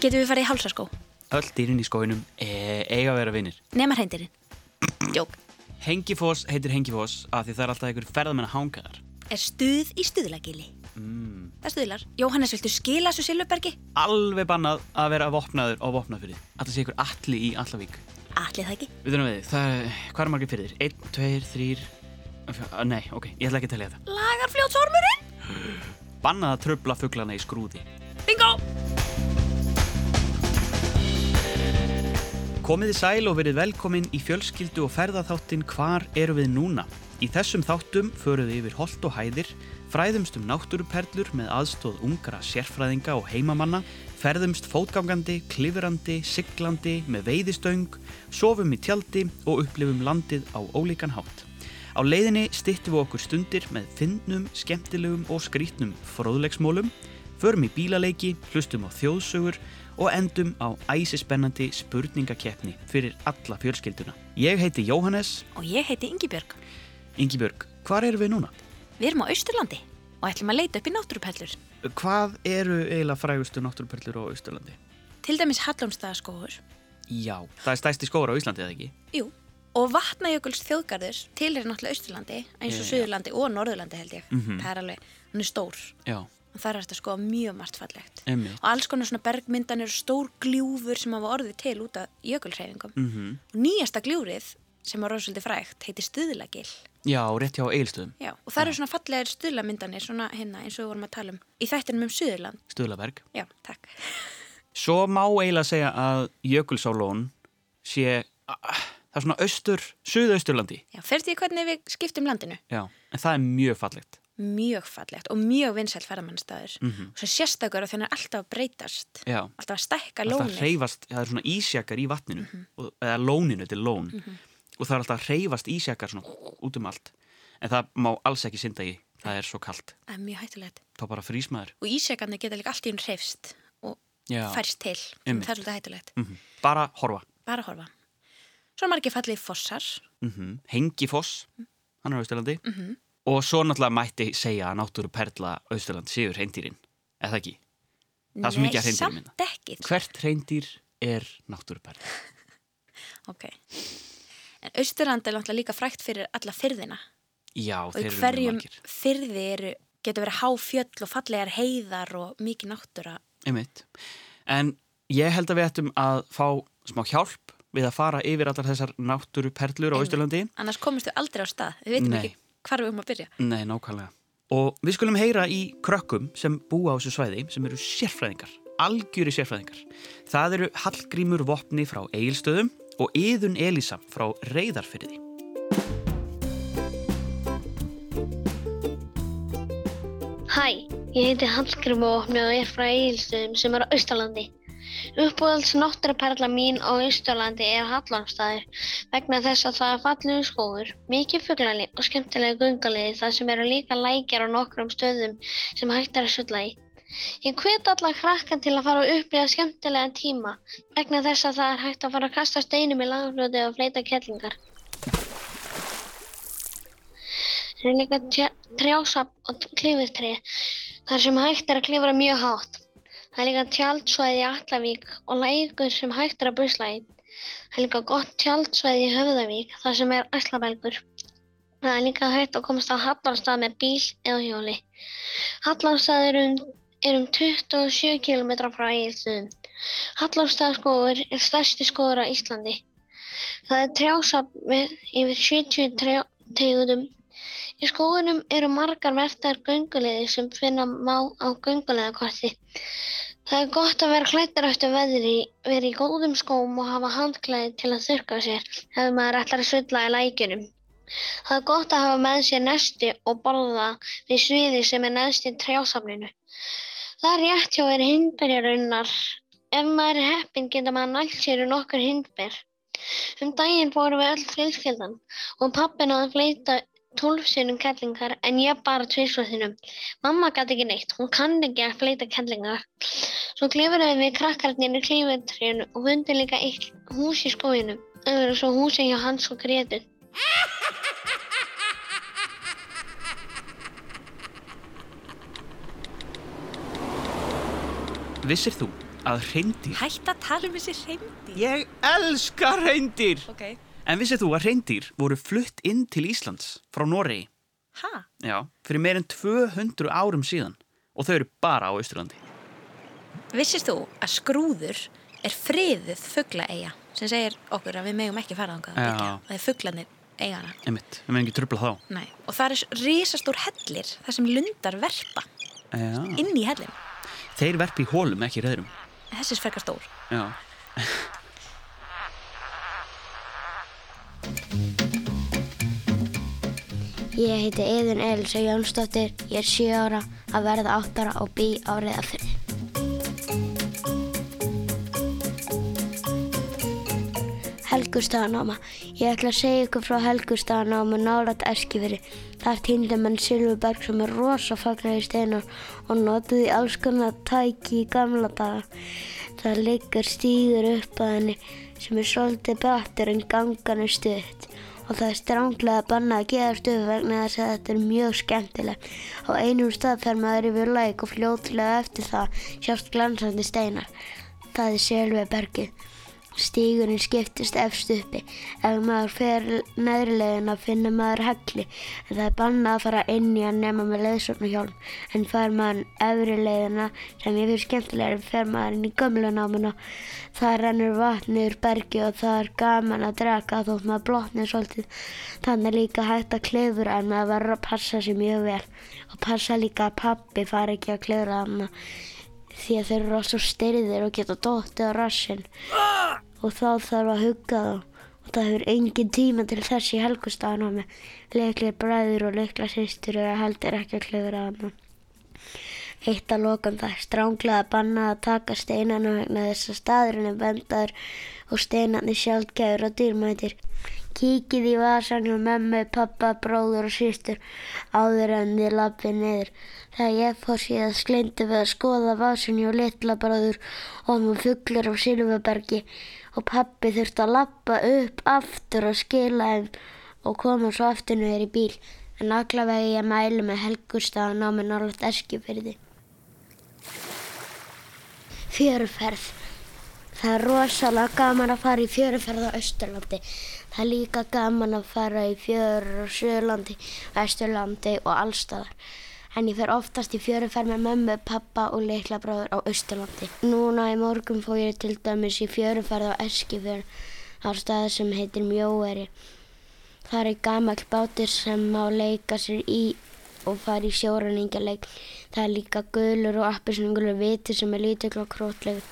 Getum við farið í hálsaskó? Öll dýrin í skóinum e eiga að vera vinnir. Nema hreindirinn. Jók. Hengifoss heitir Hengifoss af því það er alltaf einhver ferðamenn að hanga þar. Er stuð í stuðlagili? Mm. Það stuðlar. Jóhannes, viltu skila þessu Silvubergi? Alveg bannað að vera vopnaður á vopnafyrði. Að það sé einhver alli í Allavík. Allir það ekki. Við þurfum. Það er, hvað er margir fyrir þér? Einn, tveir, þrýr, nei, ok, ég ætla ekki að telja þetta. Lagarfljótsormurinn? Bannað að tröfla fugglana í skrúði. Bingo! Komiði sæl og verið velkomin í fjölskyldu og ferðaþáttin Hvar eru við núna? Í þessum þáttum förum við yfir holt og hæðir, fræðumst um náttúruperlur með aðstóð ungra sérfræðinga og heimamanna, ferðumst fótgangandi, klifrandi, siglandi með veiðistöng, sofum í tjaldi og upplifum landið á ólíkan hátt. Á leiðinni styttum við okkur stundir með fyndnum, skemmtilegum og skrítnum fróðlegsmólum, förum í bílaleiki, hlustum á þjóðsögur og endum á æsispennandi spurningakeppni fyrir alla fjölskylduna. Ég heiti Jóhannes. Og ég heiti Ingibjörg. Ingibjörg, hvar eru við núna? Við erum á Austurlandi og ætlum að leita upp í náttúrupellur. Hvað eru eiginlega frægustu náttúruperlur á Ísturlandi? Til dæmis Hallómsstaðaskóður. Já. Það er stæsti skóra á Íslandi, eða ekki? Jú. Og Vatnajökuls þjóðgarður til er náttúrulega Austurlandi eins og. Suðurlandi og Norðurlandi held ég. Mhm. Það er alveg, hann er stór. Já. Það er að skoða mjög margt fallegt. Emmi. Og alls konar svona bergmyndanir og stór gljúfur sem hafa orðið til út af jökulhreyfingum. Mm Og nýjasta gljúrið sem var rosalega frægt heiti Stuðlagil. Já, rétt hjá Egilstöðum. Já, og það eru svona fallegir stuðlamyndanir svona hérna eins og við vorum að tala um í þættinum um Suðurland. Stuðlaberg. Já, takk. Svo má eiginlega segja að Jökulsálón sé, það er svona austur, suðausturlandi. Já, fyrir því hvernig við skiptum landinu. Já. En það er mjög fallegt. Mjög fallegt og mjög vinsælt ferðamannstæður. Mhm. Og svo sérstakur að þannig er alltaf að breytast. Já. Alltaf að stækka alltaf lónið. hreyfast, það er svona ísjakar í vatninu Mhm. og, eða lóninu, þetta er lón og það er alltaf að hreyfast ísjakar svona út um allt en það má alls ekki synda í það er svo kalt, Það er mjög hættulegt. þá bara frýsmaður Og ísjakarnir geta líka allt í hún hreyfst og Já. færst til. Það er svolítið hættulegt. mm bara horfa Bara að horfa. Svo margir fallið fossar. mm Hengifoss, hann er á Austurlandi Mhm. Og svo náttúrulega mætti segja að náttúru perla Austurland séur hreindýrin eða ekki, Það er svo mikið af Nei, hreindýrum hérna. samt ekki. hvert hreindýr er náttúru perla Ok. En Austurland er náttúrulega líka frægt fyrir alla fyrðina. já, Og þeir í eru mjög hverjum margir fyrði eru, getur verið háfjöll og fallegar heiðar og mikið náttúra. Einmitt. En ég held að við ættum að fá smá hjálp við að fara yfir allar þessar náttúru perlur á. Austurlandi. Annars komist við aldrei á stað. Við veitum Nei. ekki hvar við höfum að byrja. Nei, nákvæmlega. Og við skulum heyra í krökkum sem búa á þessu svæði sem eru sérfræðingar, algjöri sérfræðingar. Það eru Hallgrímur Vopni frá Egilstöðum og Yðun Elísa frá Reyðarfyrði. Hæ, ég heiti Hallgrim og og er frá Egilstöðum sem er á Austurlandi. Uppbúðals náttúruperla mín á Austurlandi er Hallandstaður vegna þess að það er fallegu skógur, mikið fuglalíf og skemmtilega gungaliði þar sem eru líka lækjar á nokkrum stöðum sem hægt er að sulla í. Ég hvet alla krakka til að fara og upplifa skemmtilega tíma vegna þess að það er hægt að fara að kasta steinum í langfljóti og fleita kettlingar. Það er líka trjásapp og klifurtré þar sem hægt er að klifra mjög hátt. Það er líka tjaldsvæði í Allavík og lækur sem hægt er að busla í. Það er líka gott tjaldsvæði í Höfðavík þar sem er æslabelgur. Það er líka hægt að komast á Hallandstað með bíl eða hjóli. Hallandstað er um, er um 27 km frá Egilstöðum. Hallandstaðskógur er stærsti skógur á Íslandi. Það er trjásapp með yfir 70 trjá- tegundum Í skógunum eru margar mertar gönguleiðir sem finna má á gönguleiðakorti. Það er gott að vera klættur eftir veðri, vera í góðum skóm og hafa handklæði til að þurrka sér ef maður ætlar að sulla í lækjunum. Það er gott að hafa með sér nesti og borða við sviði sem er neðst í trjásafninu. Það er rétt hjá þér hindberjarunnar. Ef maður er heppinn getur maður nælt sér um nokkur hindber. Um daginn fórum við öll fjölskyldan og pappin að fleita tólf sinnum kellingar en ég bara tvisvar sinnum. Mamma gæti ekki neitt, hún kann ekki að fleita kellingar. Svo klifurðum við krakkarnir í klifurtrénu og fundum líka eitt hús í skóginum. Það eru svo húsin hjá Hans og Gretu. Vissir þú að reyndir? Hætt að tala um þessi reyndir. Ég elska reyndir! Ok. En vissið þú að reyndir voru flutt inn til Íslands frá Noregi? Ha? Já, fyrir meir en 200 árum síðan og þau eru bara á Austurlandi. Vissist þú að skrúður er friðuð fugglaeiga sem segir okkur að við megum ekki fara Já. byggja. Það er fugglanir eigana. Einmitt, við meðum ekki trubla þá. Nei. Og það er risastór hellir þar sem lundar verpa Já. inn í hellin. Þeir verpi í hólum, ekki reyðrum. Þessi er frekar stór. Já. Ég heiti Eðun Elsa Jónsdóttir, ég er 7 ára að verða 8 ára og bý á Reyðafyrði. Helgustaðanáma. Ég ætla að segja ykkur frá Helgustaðanáma nálat Eskifyrði. Þar týndi mann Silfurberg sem er rosa faglega steinar og notuði alls konar tæki í gamla daga. Það liggur stígur upp að henni sem er svolítið betur en gangan er stutt og það er stránglega bannað að gefa stuð vegna þess að þetta er mjög skemmtilegt. Á einum stað fer maður yfir læk og fljótlega eftir það sjást glansandi steinar. Það er Silfurbergið. Stígurinn skiptist efst uppi. Ef maður fer neðrilegin að finna maður hegli en það er bannað að fara inn í að nema með leðsóknarhjálm en fer maður efri leiðina sem ég fyrir skemmtilega fer maður inn í gömlu námuna. Það rennur vatn yfir bergi og það er gaman að draka þótt maður blotnir svolítið. Þannig líka hægt að klefura en maður verður að passa sér mjög vel og passa líka að pappi fari ekki að klefura þarna því að þeir eru svo styrðir og geta dottið á rassinn. Og þá þarf að hugga þá. Og það hefur engin tíma til þess í helgustafan á mig leiklir bræður og leikla sýstur eru heldur ekki að klifra hana Eitt að lokum það er stránglega bannað að taka steinana vegna þess að staðurinn er vendaður og steinarnir sjálfgæður og dýrmætir. Kíkið í vasan hjá mömmu, pappa, bróður og sýstur áður en þið lappið niður. Þegar ég fór síðan skleindi við að skoða vasan hjá litla bróður og hann fugglar á Silvabergi og pappi þurfti að lappa upp aftur og skila þeim og koma svo aftur niður í bíl. En allavega ég mælu með helgustafan á mig nálaðt eskifyrði. Fjöruferð. Það er rosalega gaman að fara í fjöruferð á Östurlandi. Það er líka gaman að fara í fjörur á Suðurlandi, Vesturlandi og allstaðar. En ég fer oftast í fjöruferð með mömmu, pappa og leikla bráður á Östurlandi. Núna í morgun fór ég til dæmis í fjöruferð á Eskifjörð á staði sem heitir Mjóveri. Það er gamall bátur sem má leika sér í og fara í sjóræningaleik. Það er líka gulur og appisningulur viti sem er lítill og krótlegur.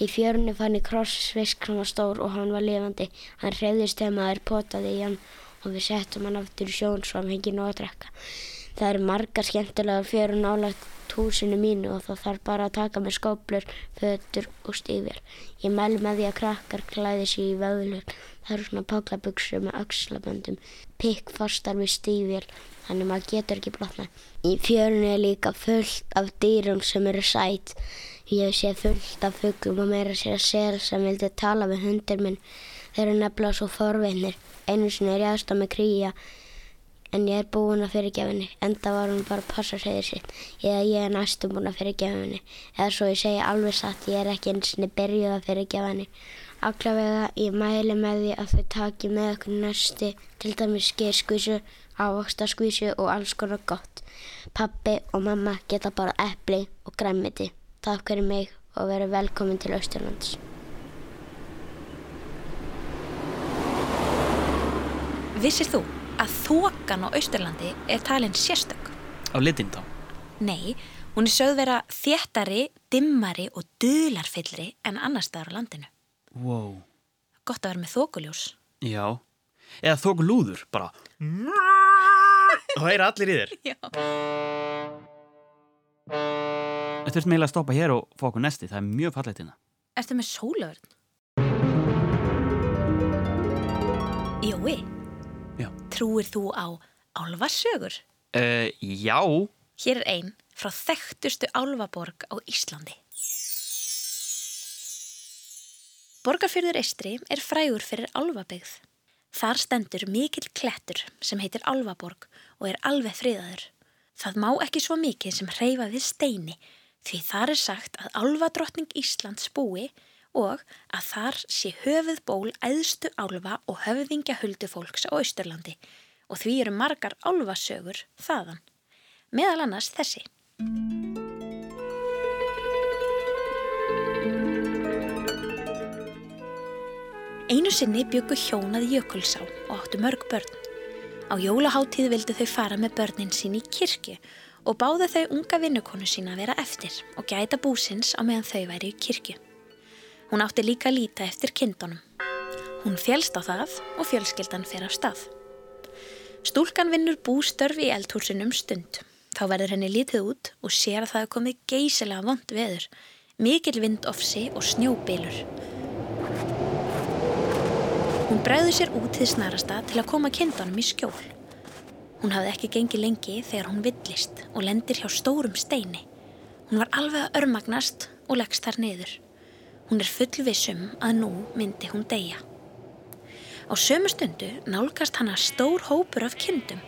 Í fjörunni fann ég krossfisk sem var stór og hann var lifandi. Hann hreyðist þegar maður potaði í hann og við settum hann aftur í sjón svo hann hengi nóg að drekka. Það eru margar skemmtilega fjörun álagt húsinu mínu og það þarf bara að taka með skóplur, fötur og stífjar. Ég mælu með því að krakkar klæði sér í vöðlur. Það eru svona páklabugsur með axlaböndum, pikk fastar við stífjar, þannig maður getur ekki blotnað. Í fjörunni er líka fullt af dýrum sem eru sætt. Ég séð fullt af fuglum og meira sér að sel sem vildi tala við hundir minn. Þeir eru nefnilega svo forvinnir. Einu sinni er ég aðstað með kríja en ég er búin að fyrirgefa henni. Enda var hún bara að passa segir sitt. Eða ég er næstum búin að fyrirgefa henni. Eða svo ég segja alveg satt, ég er ekki eins og byrjuð að fyrirgefa henni. Allavega ég mæli með því að þau taki með okkur næsti, til dæmis skýrskvísu, ávaxtaskvísu og alls konar gott. Pappi og mamma geta bara epli og græmiti. Takk fyrir mig og verið velkomin til Austurlands. Vissir þú að þokan á Austurlandi er talin sérstök? Á litin þá. Nei, hún er sögð vera þéttari, dimmari og dularfyllri en annar staðar á landinu. Wow. Gott að vera með þokuljós. Já. Eða þóku lúður, bara. Og það er allir í þér. Já. Við þurfum eiginlega að stoppa hér og fá okkur nesti. Það er mjög fallegt hérna. Ertu með sólöfurn? Jói, Já. trúir þú á álfarsögur? Uh, já. Hér er ein frá þekktustu álfaborg á Íslandi. Borgarfyrður Eistri er frægur fyrir álfabyggð. Þar stendur mikill klettur sem heitir Álfaborg og er alveg friðaður. Það má ekki svo mikið sem hreyfa við steini Því þar er sagt að álvadrottning Íslands búi og að þar sé höfuð ból æðstu álva og höfðingja huldu fólks á Austurlandi og því eru margar álvasögur þaðan. Meðal annars þessi. Einu sinni byggu hjónað Jökulsá og áttu mörg börn. Á jólaháttíð vildu þau fara með börnin sín í kirkju og báðu þau unga vinnukonu sína að vera eftir og gæta búsins á meðan þau væri í kirkju. Hún átti líka að líta eftir kindunum. Hún fjelst á það og fjölskyldan fer af stað. Stúlkan vinnur bústörf í eldhúsinum stund. Þá verður henni lítið út og sér að það er komið geysilega vond veður, mikil vindofsi og snjóbilur. Hún bregður sér út til snarasta til að koma kindunum í skjól. Hún hafði ekki gengið lengi þegar hún villist og lendir hjá stórum steini. Hún var alveg að örmagnast og leggst þar niður. Hún er fullvissum að nú myndi hún deyja. Á sömu stundu nálgast hana stór hópur af kindum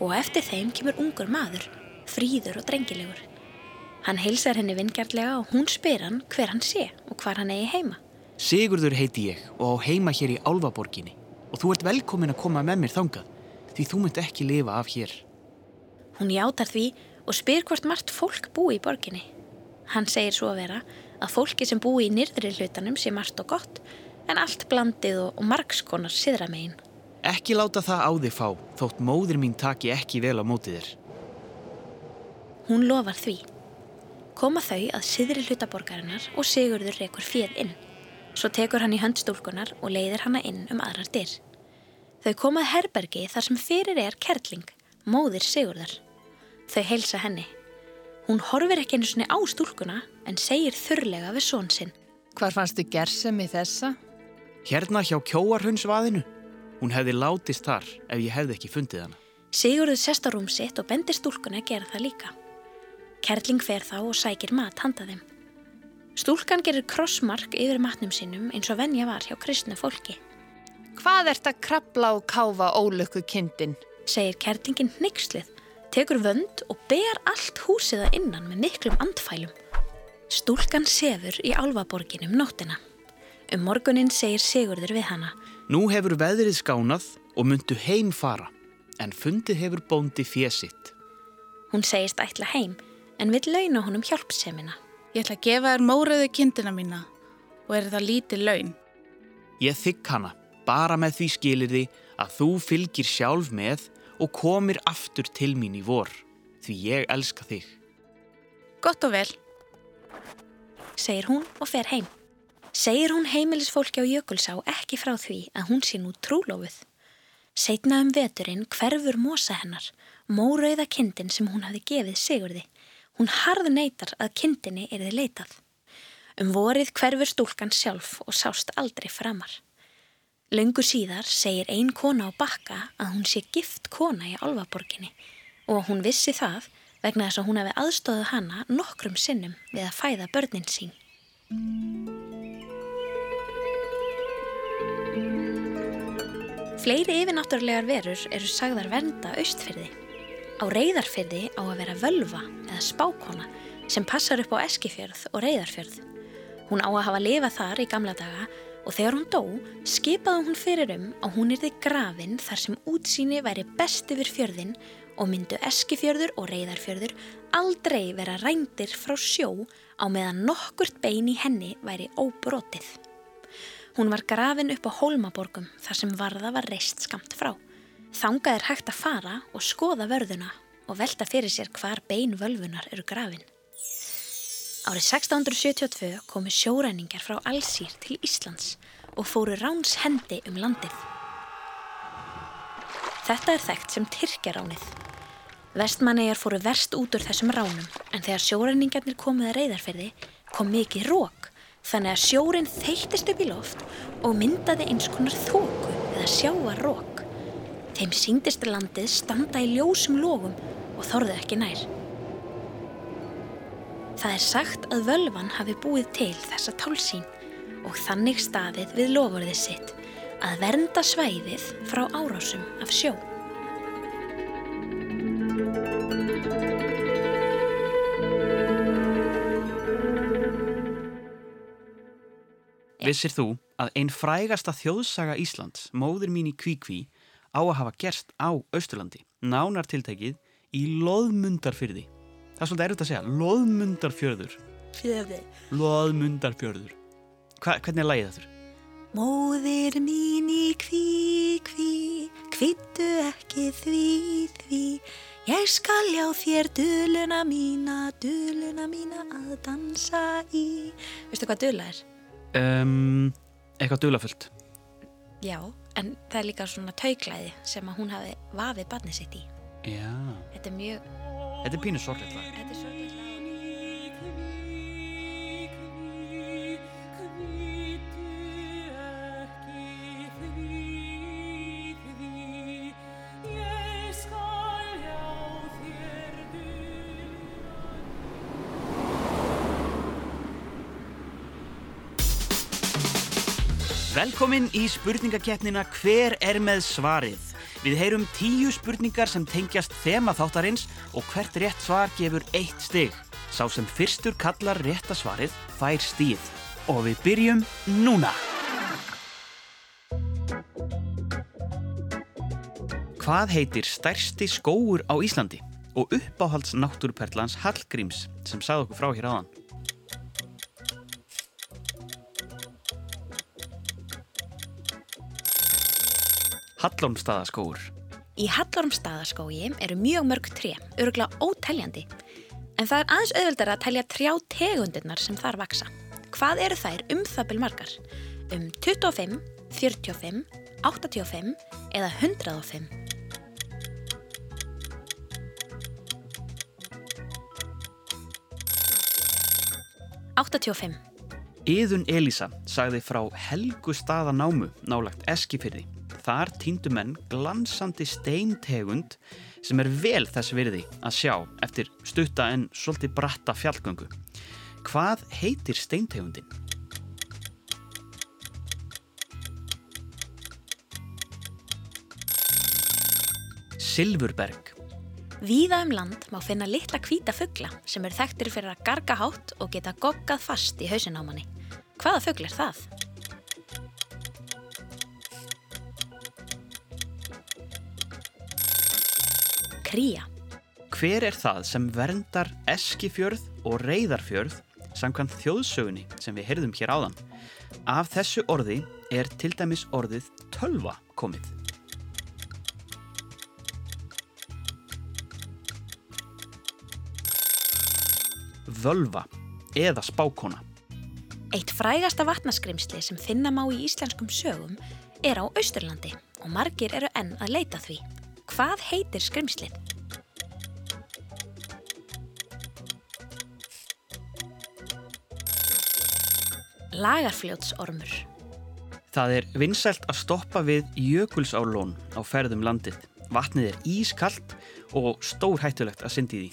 og eftir þeim kemur ungur maður, fríður og drengilegur. Hann heilsar henni vingjarlega og hún spyr hann hver hann sé og hvar hann eigi heima. Sigurður heiti ég og á heima hér í Álvaborginni og þú ert velkomin að koma með mér þangað því þú myndi ekki lifa af hér. Hún játar því og spyr hvort margt fólk búi í borginni. Hann segir svo að vera að fólki sem búi í nýrdri hlutanum sé margt og gott en allt blandið og, og margskonar siðra megin. Ekki láta það á þig fá þótt móðir mín taki ekki vel á mótið þér. Hún lofar því. Koma þau að siðri hlutaborgarinnar og Sigurður rekur fjöð inn. Svo tekur hann í höndstúlkunar og leiðir hanna inn um aðrar dyr. Þau komað herbergi þar sem fyrir er kerling, móðir Sigurðar. Þau heilsa henni. Hún horfir ekki einu svoni á stúlkuna en segir þurrlega við són sinn. Hvar fannstu gersum í þessa? Hérna hjá kjóarhundsvaðinu. Hún hefði látist þar ef ég hefði ekki fundið hana. Sigurður sest á rúm sitt og bendir stúlkuna að gera það líka. Kerling fer þá og sækir mat handa þeim. Stúlkan gerir krossmark yfir matnum sínum eins og venja var hjá kristnu fólki. Hvað ert að krabla og káfa ólöku kindin? segir kertingin nixlið, tekur vönd og ber allt húsiða innan með miklum andfælum. Stúlkan sefur í álvaborginum nóttina. Um morgunin segir Sigurður við hana. Nú hefur veðrið skánað og myndu heim fara, en fundið hefur bóndi fjesitt. Hún segist ætla heim en vil launa honum hjálpsemina. Ég ætla að gefa þér mórauðu kindina mína og er það lítið laun. Ég þykk hana, bara með því skilir því að þú fylgir sjálf með og komir aftur til mín í vor, því ég elska þig. Gott og vel. Segir hún og fer heim. Segir hún heimilisfólki á Jökulsá ekki frá því að hún sé nú trúlófuð. Seitna um veturinn hverfur mosa hennar, mórauða kindin sem hún hafi gefið Sigurði Hún harð neytar að kindinni er þið leitað. Um vorið hverfur stúlkan sjálf og sást aldrei framar. Laungu síðar segir ein kona á bakka að hún sé gift kona í Alvaborginni og hún vissi það vegna þess að hún hefði aðstóðuð hana nokkrum sinnum við að fæða börnin sín. Fleiri yfirnáttúrulegar verur eru sagðar vernda austfyrði. Á reyðarfyrði á að vera völva eða spákona sem passar upp á eskifjörð og reyðarfjörð. Hún á að hafa lifað þar í gamla daga og þegar hún dó skipaði hún fyrir um að hún erði grafin þar sem útsýni væri best yfir fjörðin og myndu eskifjörður og reyðarfjörður aldrei vera rændir frá sjó á meðan nokkurt bein í henni væri óbrotið. Hún var grafin upp á Hólmaborgum þar sem varða var reist skamt frá. Þangað er hægt að fara og skoða vörðuna og velta fyrir sér hvar bein völvunar eru grafin. Árið 1672 komu sjóræningar frá Allsýr til Íslands og fóru ráns hendi um landið. Þetta er þekkt sem Tyrkjaránið. Vestmannegar fóru verst út úr þessum ránum en þegar sjóræningarnir komuð að reyðarferði kom mikið rók þannig að sjórin þeittist upp í loft og myndaði eins konar þóku eða sjáar rók. Þeim síndist landið standa í ljósum lógum og þorðu ekki nær. Það er sagt að völvan hafi búið til þessa tálsín og þannig staðið við lofurðið sitt að vernda svæðið frá árásum af sjó. Vissir þú að einn frægasta þjóðsaga Íslands, móður mín í Kvíkví, á að hafa gerst á Austurlandi, nánar tiltekið í loðmundarfyrði. Það er svolítið erfitt að segja, loðmundarfjörður. Fjöði. Loðmundarfjörður. Hva, hvernig er lagið þetta? Móðir mín í kví, kví, kvittu ekki því, því. Ég skal já þér duluna mína, duluna mína að dansa í. Veistu hvað dula er? Um, eitthvað dulafullt. Já, en það er líka svona tauglæði sem að hún hafi vafið barnið sitt í. Já. Þetta er mjög, Þetta er pínu sorgleitt Velkomin í spurningakeppnina Hver er með svarið? Við heyrum tíu spurningar sem tengjast þema þáttarins og hvert rétt svar gefur eitt stig. Sá sem fyrstur kallar rétta svarið fær stíð. Og við byrjum núna. Hvað heitir stærsti skóur á Íslandi og uppáhalds náttúruperlans Hallgríms sem sagði okkur frá hér áðan? Hallormstaðaskóur. Í Hallormstaðaskógi eru mjög mörg tré, örgulega óteljandi. En það er aðeins auðveldar að telja trjá tegundirnar sem þar vaksa. Hvað eru þær um byrj margar? Um 25, 45, 85 eða 105? Áttatíu Íðun Elísa sagði frá helgu staðanámu nálagt Eskifyrði. Þar týndu menn glansandi steintegund sem er vel þess virði að sjá eftir stutta en svolítið bratta fjallgöngu. Hvað heitir steintegundin? Silfurberg. Víða um land má finna litla hvíta fugla sem eru þekktir fyrir að garga hátt og geta goggað fast í hausin á manni. Hvaða fugl er það? Kría. Hver er það sem verndar Eskifjörð og Reyðarfjörð samkvæmt þjóðsögunni sem við heyrðum hér áðan? Af þessu orði er til dæmis orðið tölva komið. Völva eða spákona. Eitt frægasta vatnaskrimsli sem finna má í íslenskum sögum er á Austurlandi og margir eru enn að leita því. Hvað heitir skrimslið? Lagarfljótsormur. Það er vinsælt að stoppa við jökulsálón á ferðum landið. Vatnið er ískallt og stór hættulegt að syndi því.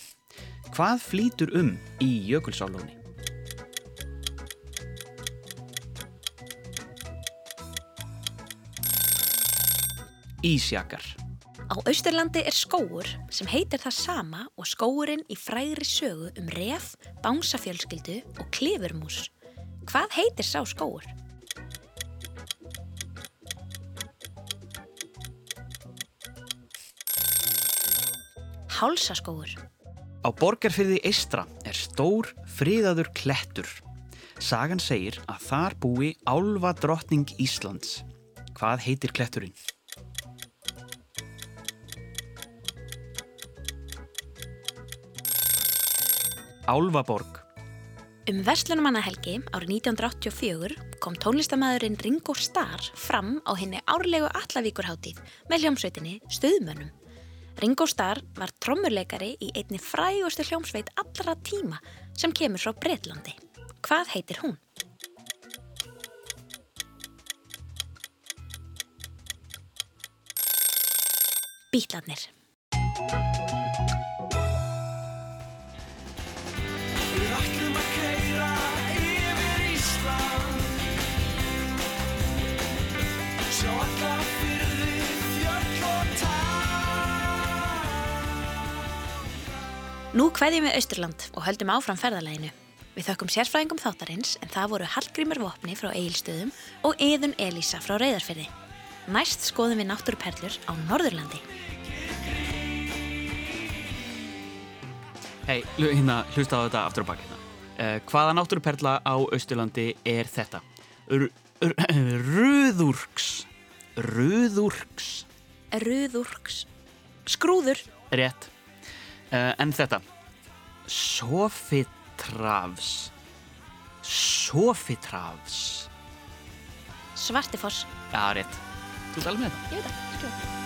Hvað flýtur um í jökulsálóni? Ísjakar. Á Austurlandi er skóur sem heitir það sama og skóurinn í frægri sögu um ref, bánsafjölskyldu og klifurmús. Hvað heitir sá skóur? Hálsaskóur. Á borgarfyrði Eistra er stór friðaður klettur. Sagan segir að þar búi álva drottning Íslands. Hvað heitir kletturinn? Álvaborg. Um Vestlunumannahelgi árið 1984 kom tónlistamæðurinn Ringo Starr fram á henni árlegu Allavíkurháttíð með hljómsveitinni Stöðmönnum. Ringo Starr var trommurleikari í einni frægustu hljómsveit allra tíma sem kemur frá Breitlandi. Hvað heitir hún? Bítlarnir. Nú kveðjum við Austurland og höldum áfram ferðalæginu. Við þökkum sérfræðingum þáttarins en það voru Hallgrímur Vopni frá Egilstöðum og Eðun Elísa frá Reyðarfyrði. Næst skoðum við náttúruperlur á Norðurlandi. Hei, hérna, hlusta á þetta aftur á baki hérna. Uh, hvaða náttúruperla á Austurlandi er þetta? R r Rúðúrks. Rúðúrks. Ruðurks. Skrúður. Rétt. Uh, en þetta? Sofitrafs. Sofitrafs. Svartifoss. Já, rétt. Þú tala með þetta? Ég veit það.